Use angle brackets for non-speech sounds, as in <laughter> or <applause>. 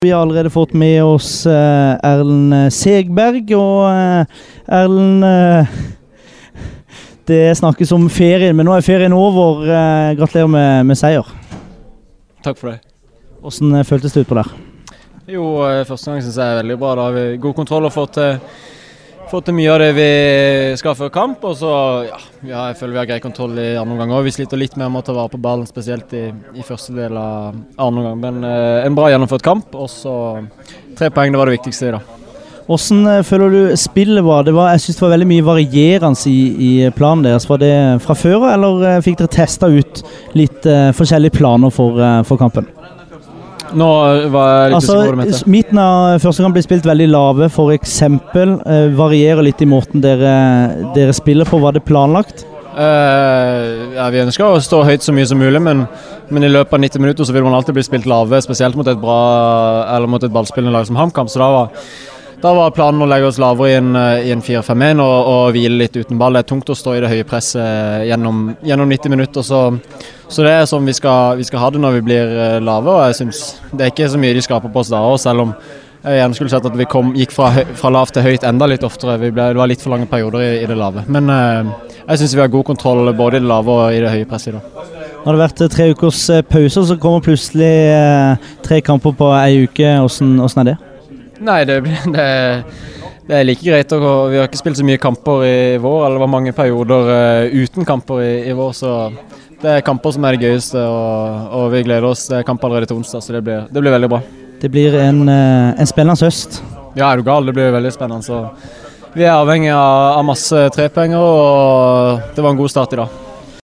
Vi har allerede fått med oss uh, Erlend Segberg, og uh, Erlend <laughs> Det snakkes om ferien, men nå er ferien over. gratulerer med, med, seier. Takk for det. Hvordan føltes det utpå der? Jo, første gang syns jeg er veldig bra. Da har vi god kontroll og fått til fått til mye av det vi skal før kamp. Og så ja, jeg føler vi har grei kontroll i andre omgang òg. Vi sliter litt med å ta vare på ballen, spesielt i, i første del av andre omgang. Men eh, en bra gjennomført kamp. Og så tre poeng, det var det viktigste i dag. Hvordan eh, føler du spillet var? Det var jeg synes det var veldig mye varierende i, i, planen deres. Var det fra før, eller eh, fikk dere testa ut litt uh, forskjellige planer for, uh, for kampen? Nå var jeg litt altså. Midten av første gang blir spilt veldig lave, f.eks. Eh, varierer litt i måten dere, dere, spiller på. Var det planlagt? Uh, ja, Vi ønsker å stå høyt så mye som mulig, men, men, i løpet av 90 minutter så vil man alltid bli spilt lave, spesielt mot et bra, eller mot et ballspillende lag som HamKam. Så da var, da var, planen å legge oss lavere i en, eh, en 4-5-1 og, og, hvile litt uten ball. Det er tungt å stå i det høye presset gjennom, gjennom 90 minutter. Så så det er sånn vi skal, vi skal ha det når vi blir uh, lave. og jeg synes Det er ikke så mye de skaper på oss da òg, selv om jeg gjerne skulle sett at vi kom, gikk fra, fra lavt til høyt enda litt oftere. Ble, det var litt for lange perioder i, i det lave. Men eh, jeg syns vi har god kontroll både i det lave og i det høye presset i dag. Nå har det vært eh, tre ukers pause, så kommer plutselig eh, tre kamper på ei uke. Hvordan, er det? Nei, det, det, det, er like greit. Vi har ikke spilt så mye kamper i vår, eller det var mange perioder uten kamper i, i vår. så det er kamper som er det gøyeste, og, og vi gleder oss. Det er kamp allerede til onsdag, så det blir, det blir veldig bra. Det blir en, eh, en, spennende høst. Ja, er du gal. Det blir veldig spennende. Så vi er avhengig av, av masse trepenger, og det var en god start i dag.